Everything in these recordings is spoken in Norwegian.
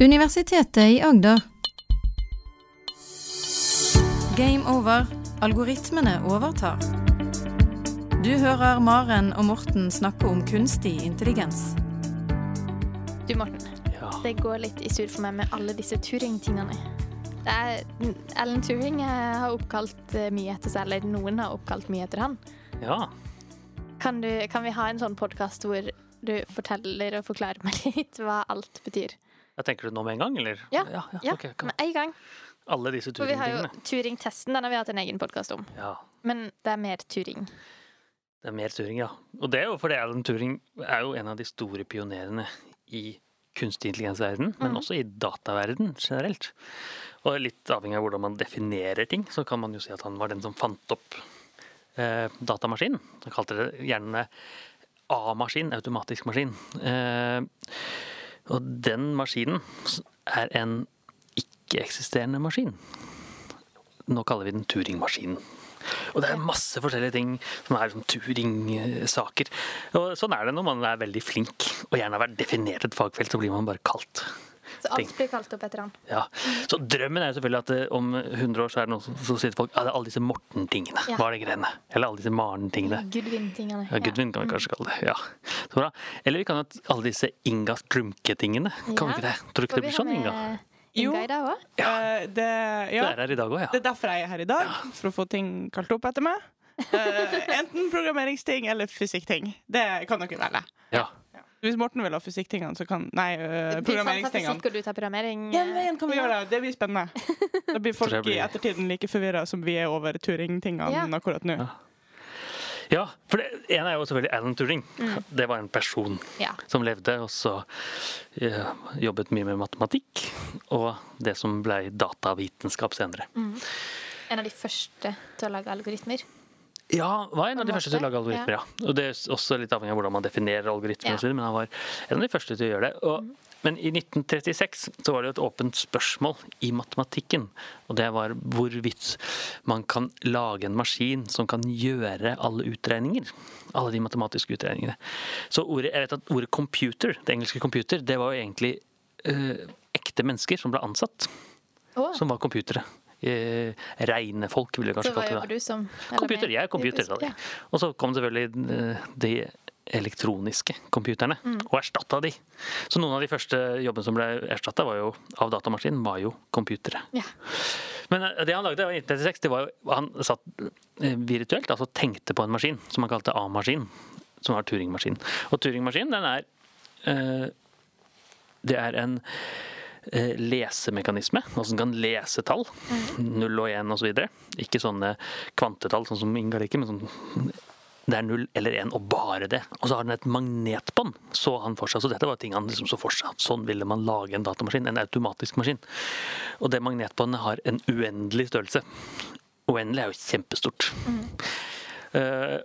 Universitetet i Agder. Game over. Algoritmene overtar. Du hører Maren og Morten snakke om kunstig intelligens. Du, Morten. Ja. Det går litt i surr for meg med alle disse Turing-tingene. Det er Alan Turing eh, har oppkalt eh, mye etter seg, eller noen har oppkalt mye etter han. ja. Kan, du, kan vi ha en sånn podkast hvor du forteller og forklarer meg litt hva alt betyr? Jeg tenker du nå med en gang, eller? Ja. ja, Ja, ja okay, med en gang. Alle disse For vi har jo Turing-tingene. Turing-testen, den har vi hatt en egen podkast om. Ja. Men det er mer Turing. Det er mer Turing, ja. Og det er jo fordi Alan Turing er jo en av de store pionerene i kunstig intelligens-verden, men mm. også i dataverden generelt. Og litt avhengig av hvordan man definerer ting, så kan man jo si at han var den som fant opp eh, datamaskinen. Han kalte det gjerne A-maskin, automatisk maskin. Eh, og den maskinen er en ikke-eksisterende maskin. Nå kaller vi den Turing-maskinen. Og det er masse forskjellige ting som er sånn Turing-saker. Og sånn er det når man er veldig flink og gjerne har vært definert et fagfelt, så blir man bare kalt. Så alt blir kalt opp etter han. Ja. Så drømmen er jo selvfølgelig at eh, om 100 år så er det noen som sier til folk Ja, det er alle disse Morten-tingene. Ja. Hva er det greiene? Eller alle disse Maren-tingene. Gudvin-tingene. Ja, Gudvin kan vi kanskje kalle det. Ja. Så bra. Eller vi kan ha alle disse Inga Strumke-tingene. Kan vi ikke det? Tror du ikke det blir sånn, Inga? Jo. ja. Eh, det, ja, er her i dag òg, det er derfor jeg er her i dag. For å få ting kalt opp etter meg. Uh, enten programmeringsting eller fysikkting. Det kan dere velge. ja. Hvis Morten vil ha fysikktingene, så kan Nei, uh, programmeringstingene. Fysikk, og du tar programmering. Den veien kan vi gjøre det. Det blir spennende. Da blir folk blir- i ettertiden like forvirra som vi er over Turing-tingene Ja. akkurat nå. Ja. Ja, for det ene er jo selvfølgelig Alan Turing. Det var en person Ja. som levde, og så eh, jobbet mye med matematikk. Og det som ble datavitenskap senere. En av de første til å lage algoritmer. Ja, var en av de første til å lage algoritmer, ja. Og det er også litt avhengig av hvordan man definerer algoritmer, Ja. og så videre, men han var en av de første til å gjøre det. Og, Men i 1936 så var det et åpent spørsmål i matematikken, og det var hvorvidt man kan lage en maskin som kan gjøre alle utregninger. Alle de matematiske utregningene. Så ordet, jeg vet at ordet computer, det engelske computer, det var jo egentlig øh, ekte mennesker som ble ansatt, oh. som var computere. Uh, Regnefolk, ville jeg kanskje hva kalt det. da. jobber du som? Computer, jeg er computer. Ja. Og så kom selvfølgelig eh, de elektroniske computerne Mm. og erstatta de. Så noen av de første jobbene som ble erstatta av datamaskinen, var jo computere. Ja. Men eh, det han lagde i 1936, det var jo Han satt eh, virtuelt, altså tenkte på en maskin som han kalte A-maskin, som var Turing-maskin. Og Turing-maskin, den er eh, Det er en eh, lesemekanisme, altså den kan lese tall. Null og én osv. Ikke sånne kvantetall, sånn som Inga liker, men sånn det er null eller én, og bare det. Og så har den et magnetbånd, så han for seg. Så dette var ting han liksom så for seg. Sånn ville man lage en datamaskin, en automatisk maskin. Og det magnetbåndet har en uendelig størrelse. Uendelig er jo kjempestort. Eh,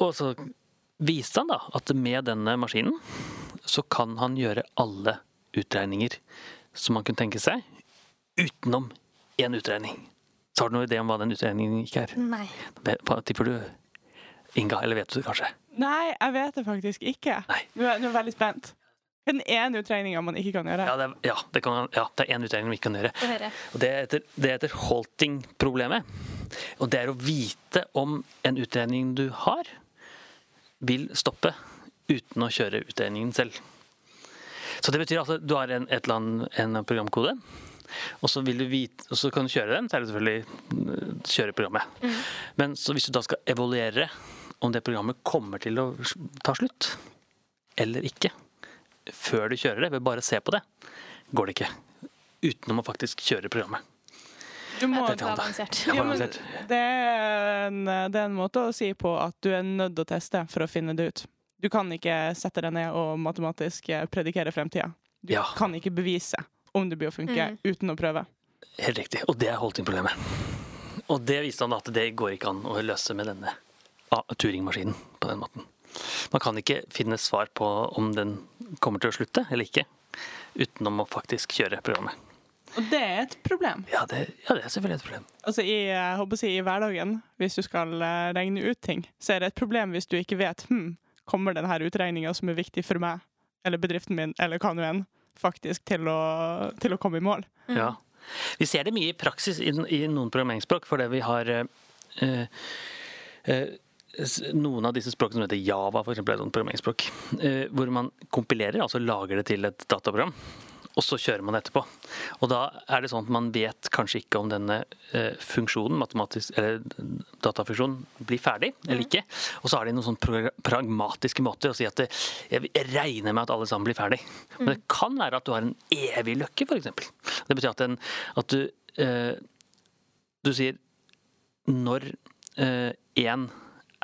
og så viste han da at med denne maskinen så kan han gjøre alle utregninger som man kunne tenke seg, utenom én utregning. Så har du noen idé om hva den utregningen ikke er? Nei. Hva tipper du, Inga? Eller vet du det kanskje? Nei, jeg vet det faktisk ikke. Nei. Nå er jeg veldig spent. Den ene utregninga man ikke kan gjøre? Ja, det er, ja, det, kan, ja, det er én utregning man ikke kan gjøre. Og det heter, det heter halting-problemet. Og det er å vite om en utregning du har, vil stoppe uten å kjøre utregningen selv. Så det betyr altså du har en, et eller annet, en programkode, og så, vil du vite, og så kan du kjøre den, så er det selvfølgelig mm, kjøre programmet. Men så hvis du da skal evaluere om det programmet kommer til å ta slutt, eller ikke, før du kjører det, ved bare å se på det, går det ikke. Utenom å faktisk kjøre programmet. Du må, Det var avansert. Ja, men det, er en, det er en måte å si på at du er nødt til å teste for å finne det ut. Du kan ikke sette deg ned og matematisk eh, predikere fremtida. Du Ja. kan ikke bevise om det blir å funke Mm. uten å prøve. Helt riktig. Og det er Holting-problemet. Og det viste han at det går ikke an å løse med denne ah, Turing-maskinen på den måten. Man kan ikke finne svar på om den kommer til å slutte eller ikke, utenom å faktisk kjøre programmet. Og det er et problem. Ja, det, ja, det er selvfølgelig et problem. Altså i, jeg håper å si, I hverdagen, hvis du skal eh, regne ut ting, så er det et problem hvis du ikke vet hm, kommer denne utregninga som er viktig for meg eller bedriften min, eller hva nå enn, faktisk til å, til å komme i mål. Ja. Vi ser det mye i praksis i, i noen programmeringsspråk, fordi vi har eh, eh, noen av disse språkene som heter Java, eksempel, er et sånt programmeringsspråk, eh, hvor man kompilerer, altså lager det til et dataprogram, og så kjører man etterpå. Og da er det sånn at man vet kanskje ikke om denne eh, funksjonen, matematisk, eller datafunksjonen, blir ferdig eller ikke. Og så har de noen sånn pragmatiske måter å si at det, jeg regner med at alle sammen blir ferdig. Men det kan være at du har en evig løkke, f.eks. Det betyr at, den, at du, eh, du sier når én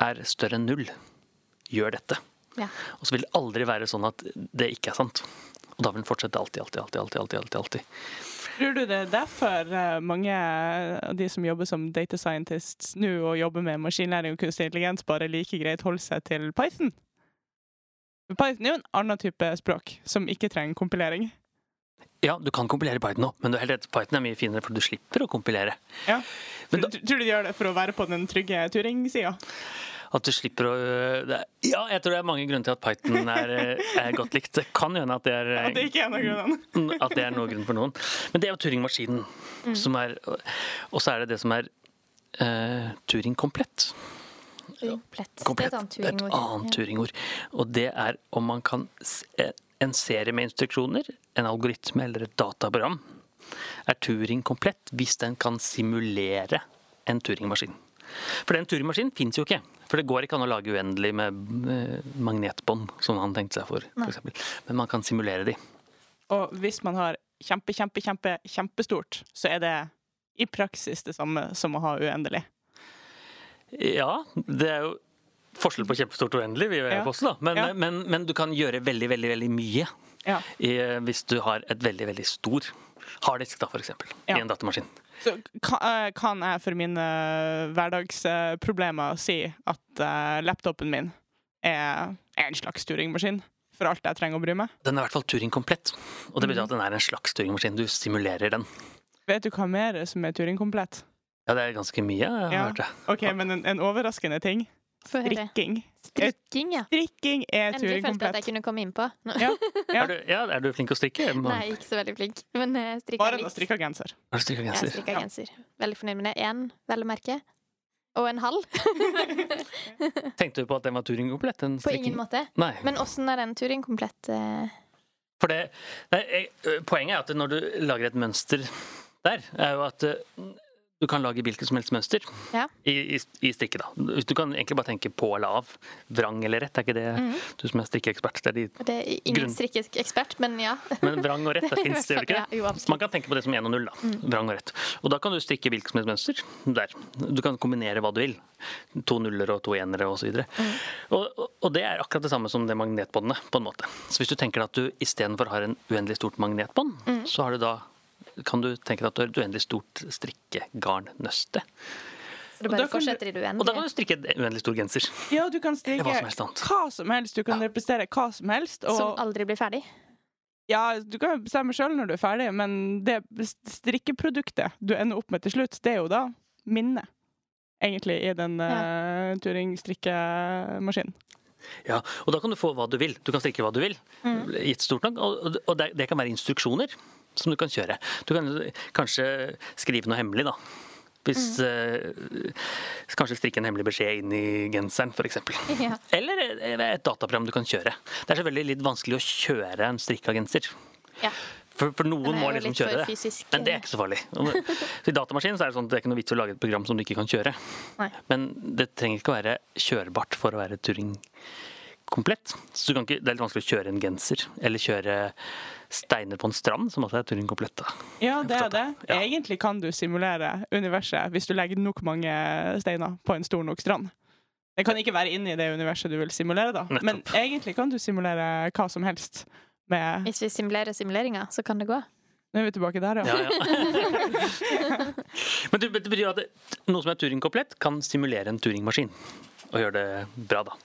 er større enn null, gjør dette. Ja. Og så vil det aldri være sånn at det ikke er sant. Og da vil den fortsette alltid, alltid, alltid. alltid, alltid, alltid, alltid. Tror du det er derfor eh, mange av de som jobber som data scientists nå og jobber med maskinlæring og kunstig intelligens, bare like greit holder seg til Python? Python er jo en annen type språk som ikke trenger kompilering. Ja, du kan kompilere Python òg, men du har helt rett, Python er mye finere, for du slipper å kompilere. Ja. Men da- Tror tror du de gjør det for å være på den trygge Turing-sida? At du slipper å det er, Ja, jeg tror det er mange grunner til at Python er, øh, er godt likt. Det kan jo hende at det er, At det ikke er noen grunn. at det er noe grunn for noen. Men det er jo Turing-maskinen som er Og så er det det som er uh, Turing komplett. Det er et annet Turing-ord. turingord. Og det er om man kan s- eh, En serie med instruksjoner, en algoritme eller et dataprogram, er Turing komplett hvis den kan simulere en Turing-maskin. For den Turing-maskinen fins jo ikke. For det går ikke an å lage uendelig med eh, magnetbånd, som han tenkte seg for. for. Men man kan simulere de. Og hvis man har kjempe, kjempe, kjempe, kjempestort, så er det i praksis det samme som å ha uendelig. Ja, det er jo forskjell på kjempestort og uendelig, vil jeg Ja. påstå. Men, Ja. men, men du kan gjøre veldig, veldig, veldig mye Ja. i, hvis du har et veldig, veldig stor harddisk, da, for eksempel, Ja. i en datamaskin. Så kan, eh, jeg for mine hverdagsproblemer si at eh, laptopen min er en slags Turing-maskin for alt jeg trenger å bry meg? Den er i hvert fall Turing komplett. Og det betyr Mhm. at den er en slags Turing-maskin. Du simulerer den. Vet du hva mer som er Turing-komplett? Ja, det er ganske mye, jeg har Ja. hørt det. OK, men en, en overraskende ting. Strikking. Strikking, ja. Strikking er Endelig følte jeg at jeg kunne komme inn på. Ja, ja. Er, du, ja, er du flink å strikke? Nei, ikke så veldig flink. Men uh, strikka Bare litt. å genser. Bare strikka genser. Ja, genser? strikka genser. Veldig fornøyd med det. Én, vel å merke. Og en halv. Tenkte du på at den var Turing komplett? Den På ingen måte. Nei. Men åssen er den Turing komplett? eh? For det, nei, jeg, poenget er at når du lager et mønster der, er jo at ø, du kan lage hvilket som helst mønster Ja. i, i, i strikket. da. Du kan egentlig bare tenke på eller av. Vrang eller rett, er ikke det Mhm. du som er strikkeekspert? Det er de, Det er ingen Grunn- strikkeekspert, men ja. men vrang og rett, det fins det vel ikke? Ja, jo. Man kan tenke på det som 1 og 0, da. Vrang og rett. Og da kan du strikke hvilket som helst mønster. der. Du kan kombinere hva du vil. To nuller og to enere osv. Mm. Og, og, og det er akkurat det samme som det magnetbåndet. på en måte. Så hvis du tenker at du istedenfor har en uendelig stort magnetbånd, Mm. så har du da kan du tenke deg at du har et uendelig stort strikkegarnnøste. Så det bare kan du- fortsetter i det Og da kan du strikke en uendelig stor genser. Ja, du kan strikke Hva som helst annet. hva som helst. Du kan Ja. representere hva som helst. Og Som aldri blir ferdig. ja, du kan jo bestemme sjøl når du er ferdig, men det strikkeproduktet du ender opp med til slutt, det er jo da minnet. Egentlig, i den uh, Turing-strikkemaskinen. Ja, og da kan du få hva du vil. Du kan strikke hva du vil, Mm. gitt stort nok. Og, og det, det kan være instruksjoner som du kan kjøre. Du kan kanskje skrive noe hemmelig, da. Hvis eh, Kanskje strikke en hemmelig beskjed inn i genseren, f.eks. Ja. Eller et dataprogram du kan kjøre. Det er selvfølgelig litt vanskelig å kjøre en strikka genser. Ja. For, for noen må liksom kjøre det. fysisk, Men det er ikke så farlig. I datamaskinen så er det sånn at det er ikke noe vits å lage et program som du ikke kan kjøre. Nei. Men det trenger ikke å være kjørbart for å være Turing komplett. Så du kan ikke, det er litt vanskelig å kjøre en genser, eller kjøre steiner på en strand, som også er Turing komplett. da. Ja, det er det. Ja. Egentlig kan du simulere universet hvis du legger nok mange steiner på en stor nok strand. Det kan ikke være inne i det universet du vil simulere, da. Nettopp. Men egentlig kan du simulere hva som helst med Hvis vi simulerer simuleringa, så kan det gå. Nå er vi tilbake der, ja. Ja, ja. Men det, betyr at noe som er Turing komplett, kan simulere en Turing-maskin. Og gjøre det bra, da.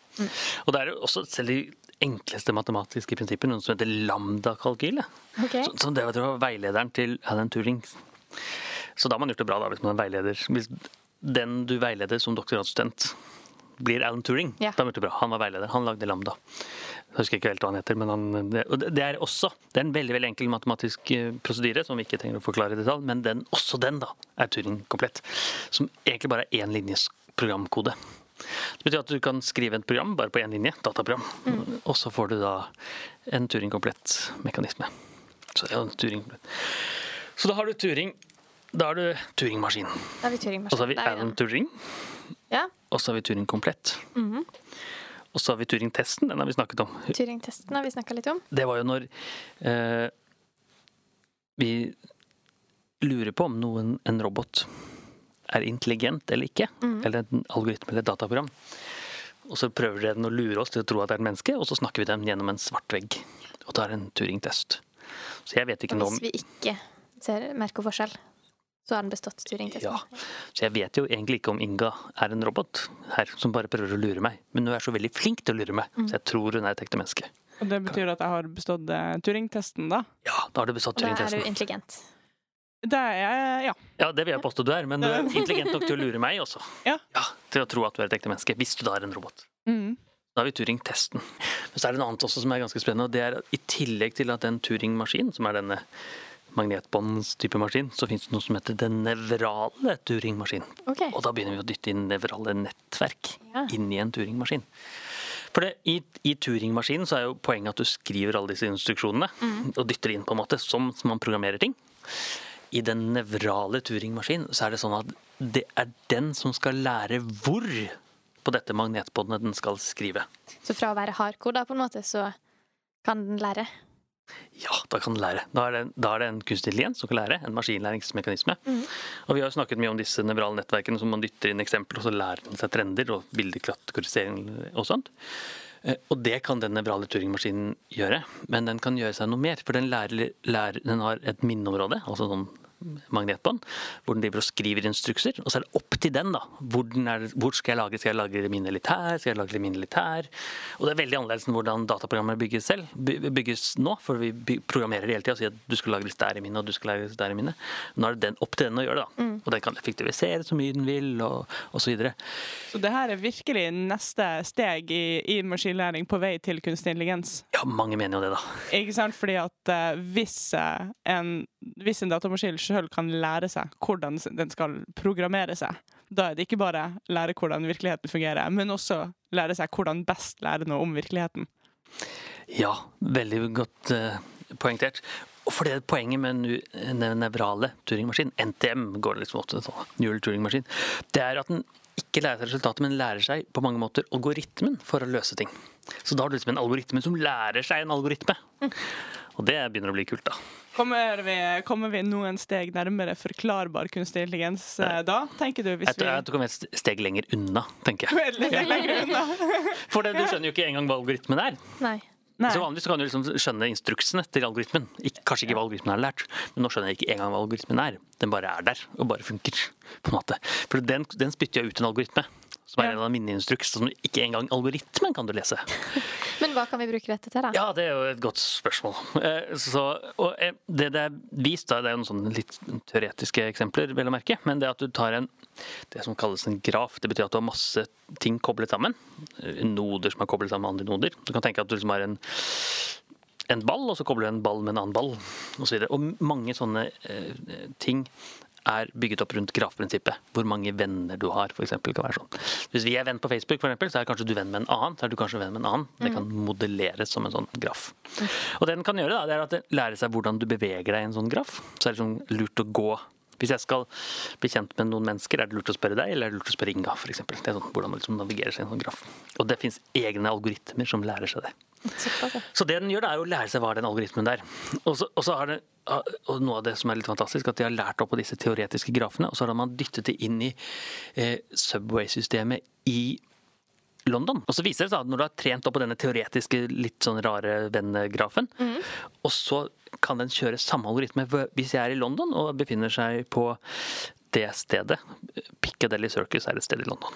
Og det er jo også selv de enkleste matematiske prinsippene, noe som heter lambda-kalkyle. Okay. Så, så det var veilederen til Alan Turing. Så da har man gjort det bra, da, hvis man er veileder. Hvis den du veileder som doktorgradsstudent, blir Alan Turing, Ja. da har man gjort det bra. Han var veileder. Han lagde Lambda. Jeg husker ikke helt hva han heter, men han, det, det er også det er en veldig veldig enkel matematisk eh, prosedyre som vi ikke trenger å forklare i detalj, men den, også den da, er Turing-komplett. Som egentlig bare er én linjes programkode. Det betyr at du kan skrive et program bare på én linje, dataprogram, og så får du da en Turing-komplett mekanisme. Så, er Turing så da har du Turing. Da har du Turing-maskin. Turing-maskin. Og så har vi Der er Alan den. Turing. Ja, Og så har vi Turing komplett. Mhm. Og så har vi Turing-testen, den har vi snakket om. Turing-testen har vi snakka litt om. Det var jo når eh, vi lurer på om noen, en robot er intelligent eller ikke. mm. Eller en algoritme eller et dataprogram. Og så prøver den å lure oss til å tro at det er et menneske, og så snakker vi dem gjennom en svart vegg. Og tar en Turing-test. Så jeg vet ikke noe om hvis vi ikke ser, merker forskjell, så har den bestått Turing-testen. Ja. Så jeg vet jo egentlig ikke om Inga er en robot her som bare prøver å lure meg. Men hun er så veldig flink til å lure meg, så jeg tror hun er et ekte menneske. Og det betyr at jeg har bestått eh, Turing-testen, da. Ja, da har du bestått Og da er du Turing-testen. intelligent. Det er jeg, ja. Ja, det vil jeg påstå du er, men du er intelligent nok til å lure meg også. Ja. ja Til å tro at du er et ekte menneske, hvis du da er en robot. Mm. Da har vi Turing-testen. Men så er det noe annet også som er ganske spennende, og det er at i tillegg til at den Turing-maskinen, som er denne magnetbåndstype maskin, så finnes det noe som heter den nevrale Turing-maskinen. OK. Og da begynner vi å dytte inn nevrale nettverk Ja. inn i en Turing-maskin. For det, i, i Turing-maskinen så er jo poenget at du skriver alle disse instruksjonene og dytter inn på en måte, som, som man programmerer ting. I den nevrale Turing-maskinen så er det sånn at det er den som skal lære hvor på dette magnetbåndet den skal skrive. Så fra å være hardkoda, på en måte, så kan den lære. Ja, da kan den lære. Da er det, da er det en kunstig intelligens som kan lære, en maskinlæringsmekanisme. Og vi har jo snakket mye om disse nevrale nettverkene som man dytter inn eksempler, og så lærer den seg trender og bildekategorisering og sånt. Eh, Og det kan den nevrale Turing-maskinen gjøre, men den kan gjøre seg noe mer. For den, lærer, lærer, den har et minneområde, altså sånn magnetbånd, hvor den driver og skriver instrukser. Og så er det opp til den, da. Hvor, den er, hvor skal jeg lagre? Skal jeg lagre min elitær? Skal jeg lagre litt her? Og det er veldig annerledes enn hvordan dataprogrammer bygges selv. Bygges nå, for vi programmerer hele tida og sier at du skal lagres der i minnet, og du skal lagres der i minnet. Nå er det den, opp til den å gjøre det, da. Og den kan effektivisere så mye den vil, og, og så videre. Så det her er virkelig neste steg i, i maskinlæring på vei til kunstig intelligens. Ja, mange mener jo det, da. Ikke sant? Fordi at uh, hvis, uh, en, hvis en datamaskin sjøl kan lære seg hvordan den skal programmere seg, da er det ikke bare lære hvordan virkeligheten fungerer, men også lære seg hvordan best lære noe om virkeligheten. Ja, veldig godt uh, poengtert. For det poenget med den nevrale Turing-maskinen, NTM, går det liksom ofte sånn, Neural Turing-maskin, det er at den ikke lærer seg resultatet, men lærer seg på mange måter algoritmen for å løse ting. Så da har du liksom en algoritme som lærer seg en algoritme. Og det begynner å bli kult, da. Kommer vi, kommer vi noen steg nærmere forklarbar kunstig intelligens eh, da, tenker du? Hvis Jeg tror jeg tror vi er et steg lenger unna, tenker jeg. Litt lenger unna. For det, du skjønner jo ikke engang hva algoritmen er. Nei. Nei. Så vanligvis kan du liksom skjønne instruksene til algoritmen. Ikke, kanskje ikke hva algoritmen er lært, men nå skjønner jeg ikke engang hva algoritmen er. Den bare er der, og bare funker. på en måte. For den, den spytter jo ut en algoritme, som er en av minneinstruks. Som ikke engang algoritmen kan du lese. Men hva kan vi bruke dette til, da? Ja, det er jo et godt spørsmål. Eh, Så, eh, det det er vist, da, det er jo noen sånne litt teoretiske eksempler, vel å merke, men det at du tar en det som kalles en graf, det betyr at du har masse ting koblet sammen. Eh, Noder som er koblet sammen med andre noder. Du kan tenke at du liksom har en en ball, og så kobler du en ball med en annen ball. Og, så videre. og mange sånne eh, ting er bygget opp rundt grafprinsippet. Hvor mange venner du har, f.eks. kan være sånn. Hvis vi er venn på Facebook, for eksempel, så er kanskje du venn med en annen. Så er du kanskje venn med en annen. Det kan modelleres som en sånn graf. Og det den kan gjøre, da, det er at det lærer seg hvordan du beveger deg i en sånn graf. Så er det sånn lurt å gå hvis jeg skal bli kjent med noen mennesker, er det lurt å spørre deg, eller er det lurt å spørre Inga, f.eks. Det er sånn hvordan man liksom navigerer seg i en sånn graf. Og det fins egne algoritmer som lærer seg det. Så det den gjør, det er å lære seg hva er den algoritmen der. Og så, har det, og noe av det som er litt fantastisk, at de har lært opp på disse teoretiske grafene, og så har man dyttet det inn i eh, Subway-systemet i London. Og så viser det seg at når du har trent opp på denne teoretiske, litt sånn rare vennegrafen, og så kan den kjøre samme algoritme hvis jeg er i London og befinner seg på det stedet. Piccadilly Circus er et sted i London.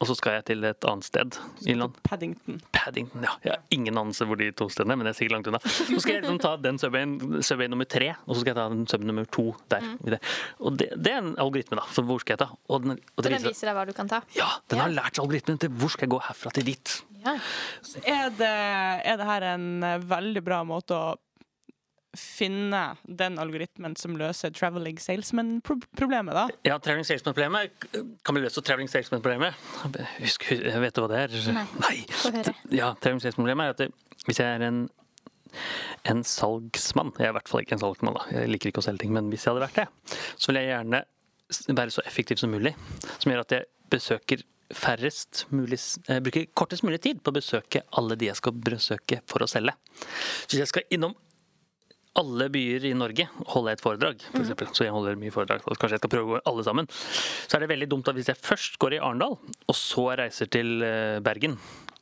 Og så skal jeg til et annet sted i London. Paddington. Paddington, ja. Jeg har ingen anelse hvor de to stedene er, men det er sikkert langt unna. Så skal jeg liksom ta den subwayen, subway nummer tre, og så skal jeg ta den subway nummer to der. Mm. det. Og det, det er en algoritme, da. Så hvor skal jeg ta? Og den, og det den viser, viser deg hva du kan ta? ja, den har lært seg algoritmen til hvor skal jeg gå herfra til dit. Ja. Er det, er det her en eh, veldig bra måte å finne den algoritmen som løser traveling salesman-problemet, da? Ja, traveling salesman-problemet kan bli løst av traveling salesman-problemet. Husk, vet du hva det er? Nei. Nei. Ja, traveling salesman-problemet er at det, hvis jeg er en, en salgsmann Jeg er i hvert fall ikke en salgsmann, da. Jeg liker ikke å selge ting, men hvis jeg hadde vært det, så vil jeg gjerne være så effektiv som mulig. Som gjør at jeg besøker færrest mulig eh, Bruker kortest mulig tid på å besøke alle de jeg skal besøke for å selge. Så hvis jeg skal innom alle byer i Norge holder et foredrag, for eksempel, så jeg holder mye foredrag, så kanskje jeg skal prøve å gå alle sammen, så er det veldig dumt at hvis jeg først går i Arendal, og så reiser til eh, Bergen,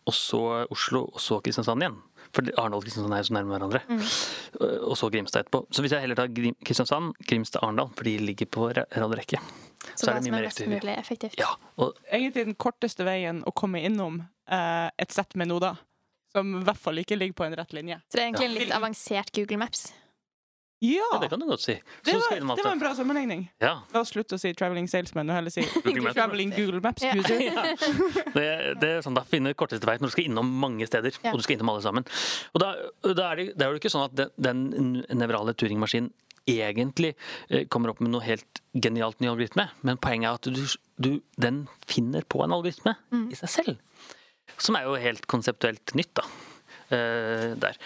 og så Oslo, og så Kristiansand igjen For Arendal og Kristiansand er jo så nærme hverandre. Mm. Og så Grimstad etterpå. Så hvis jeg heller tar Kristiansand, Grimstad, Arendal, for de ligger på ra- rad og rekke, Så, så er det mye er mer effektivt. Ja, og Egentlig den korteste veien å komme innom eh, et sett med noder, som i hvert fall ikke ligger på en rett linje. Så det er egentlig en litt avansert Google Maps. Ja! ja, det kan du godt si. Det var, det var en bra sammenligning. Ja, La oss slutte å si 'traveling salesman' og heller si Google 'traveling Google Maps Ja. user'. det, det er sånn da finner korteste vei når du skal innom mange steder, Ja. og du skal innom alle sammen. Og da, da er det, det er jo ikke sånn at den, den nevrale Turing-maskinen egentlig eh, kommer opp med noe helt genialt ny algoritme, men poenget er at du, du, den finner på en algoritme i seg selv. Som er jo helt konseptuelt nytt, da. Uh, der.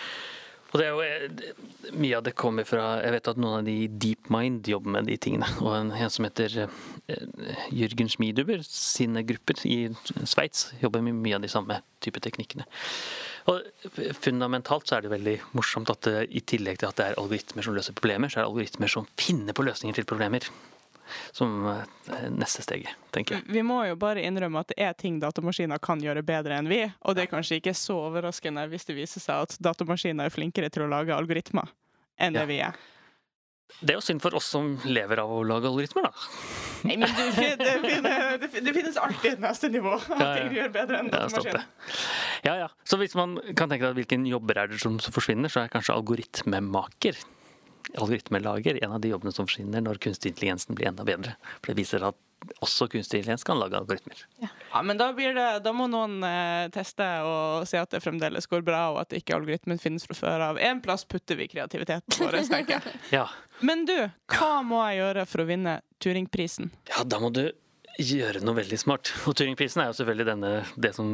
Og det er jo, eh, Mye av det kommer fra Jeg vet at noen av de i DeepMind jobber med de tingene. Og en, en som heter Jørgen Jürgen Schmieduber, sine grupper i Sveits jobber med mye av de samme type teknikkene. Og fundamentalt så er det veldig morsomt at det, i tillegg til at det er algoritmer som løser problemer, så er det algoritmer som finner på løsninger til problemer. Som eh, neste steget, tenker jeg. Vi må jo bare innrømme at det er ting datamaskiner kan gjøre bedre enn vi, og det er kanskje ikke så overraskende hvis det viser seg at datamaskiner er flinkere til å lage algoritmer enn Ja. det vi er. Det er jo synd for oss som lever av å lage algoritmer, da. Nei, men det, finnes, det, finnes alltid et neste nivå av Ja, ja. ting du gjør bedre enn stopp Ja, ja. Så hvis man kan tenke deg hvilken jobber er det som som forsvinner, så er kanskje algoritmemaker, algoritmelager, en av de jobbene som forsvinner når kunstig intelligensen blir enda bedre. For det viser at også kunstig intelligens kan lage algoritmer. Ja, men da, blir det, da må noen eh, teste og se at det fremdeles går bra, og at ikke algoritmen finnes fra før av. En plass putter vi kreativiteten vår, tenker jeg. Ja. Men du, hva må jeg gjøre for å vinne Turingprisen? ja, da må du gjøre noe veldig smart. Og Turingprisen er jo selvfølgelig denne, det som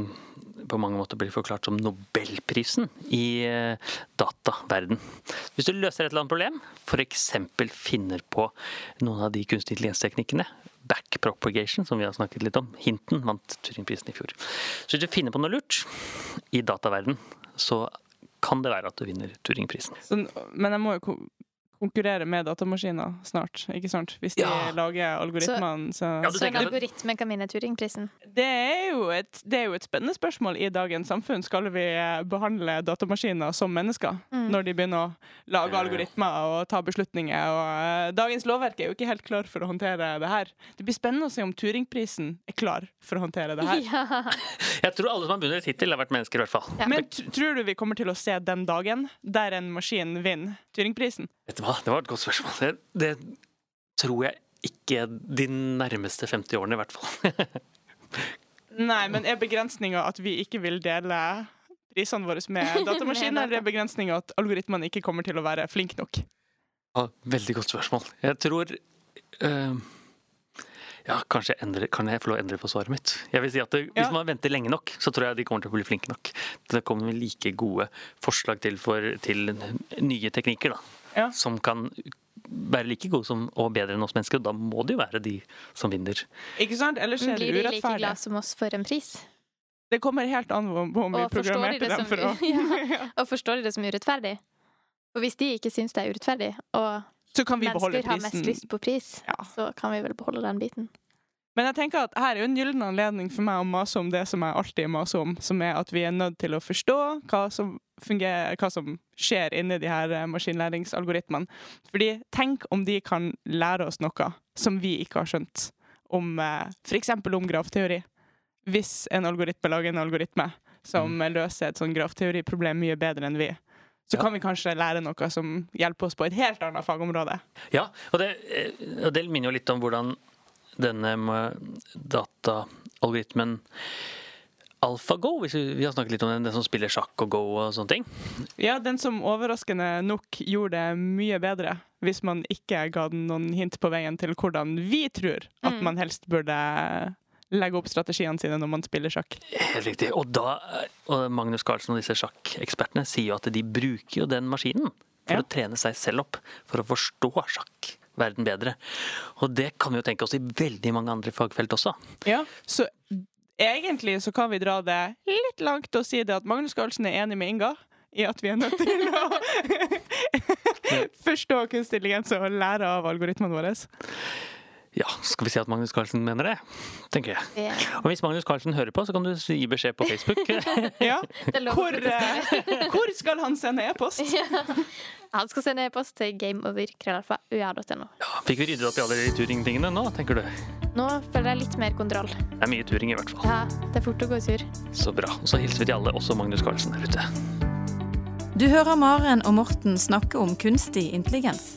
på mange måter blir forklart som nobelprisen i eh, dataverden. Hvis du løser et eller annet problem, f.eks. finner på noen av de kunstig intelligensteknikkene, backpropagation, som vi har snakket litt om, Hinten vant Turingprisen i fjor. Så hvis du finner på noe lurt i dataverden, så kan det være at du vinner Turingprisen. Men jeg må jo konkurrere med datamaskiner snart, ikke sant? Hvis de Ja. lager algoritmene. Så, Ja, Så en algoritme kan vinne Turingprisen. det, er jo et, det er jo et spennende spørsmål i dagens samfunn. Skal vi eh, behandle datamaskiner som mennesker Mm. når de begynner å lage algoritmer og ta beslutninger? Og, uh, dagens lovverk er jo ikke helt klar for å håndtere det her. Det blir spennende å se om Turingprisen er klar for å håndtere det her. Ja. Jeg tror alle som har vunnet hittil, har vært mennesker, i hvert fall. Ja. Men tror du vi kommer til å se den dagen der en maskin vinner Turingprisen? Vet du hva, det var et godt spørsmål. Det, tror jeg ikke de nærmeste 50 årene, i hvert fall. Nei, men er begrensninga at vi ikke vil dele prisene våre med datamaskiner, eller er begrensninga at algoritmene ikke kommer til å være flinke nok? Ja, veldig godt spørsmål. Jeg tror uh, Ja, kanskje jeg endrer, kan jeg få lov å endre på svaret mitt? Jeg vil si at det, Ja. Hvis man venter lenge nok, så tror jeg de kommer til å bli flinke nok. Det kommer like gode forslag til, for, til nye teknikker, da. Ja. Som kan være like gode som, og bedre enn oss mennesker. og Da må det jo være de som vinner. Ikke sant? Ellers er det Blir de like glad som oss for en pris? Det kommer helt an på om vi de programmerte det dem som, for å ja, og forstår de det som urettferdig? Og hvis de ikke syns det er urettferdig, og Så kan vi mennesker har mest lyst på pris, Ja. så kan vi vel beholde den biten. Men jeg tenker at her er jo en gyllen anledning for meg å mase om det som jeg alltid maser om, som er at vi er nødt til å forstå hva som fungerer, hva som skjer inni de her eh, maskinlæringsalgoritmene. Fordi tenk om de kan lære oss noe som vi ikke har skjønt, om eh, f.eks. om grafteori. Hvis en algoritme lager en algoritme som løser et sånn grafteoriproblem mye bedre enn vi, så Ja. kan vi kanskje lære noe som hjelper oss på et helt annet fagområde. Ja, og det, eh, og det minner jo litt om hvordan denne dataalgoritmen AlphaGo, hvis vi, vi har snakket litt om den, den som spiller sjakk og go og sånne ting. Ja, den som overraskende nok gjorde det mye bedre, hvis man ikke ga den noen hint på veien til hvordan vi tror at Mm. man helst burde legge opp strategiene sine når man spiller sjakk. Helt riktig. Og da, og Magnus Carlsen og disse sjakkekspertene sier jo at de bruker jo den maskinen for Ja. å trene seg selv opp, for å forstå sjakkverden bedre. Og det kan vi jo tenke oss i veldig mange andre fagfelt også. Ja, så egentlig så kan vi dra det litt langt og si det at Magnus Carlsen er enig med Inga i at vi er nødt til å forstå kunstig intelligens og lære av algoritmene våre. Ja, skal vi si at Magnus Carlsen mener det? Tenker jeg. Yeah. Og hvis Magnus Carlsen hører på, så kan du gi beskjed på Facebook. Ja. Hvor, eh, hvor skal han sende e-post? Han skal sende e-post til gameover.ua.no. Ja, fikk vi ryddet opp i alle de turing-tingene nå, tenker du? Nå føler jeg litt mer kontroll. Det er mye turing i hvert fall. Ja, det er fort å gå tur. Så bra. Og så hilser vi til alle, også Magnus Carlsen der ute. Du hører Maren og Morten snakke om kunstig intelligens.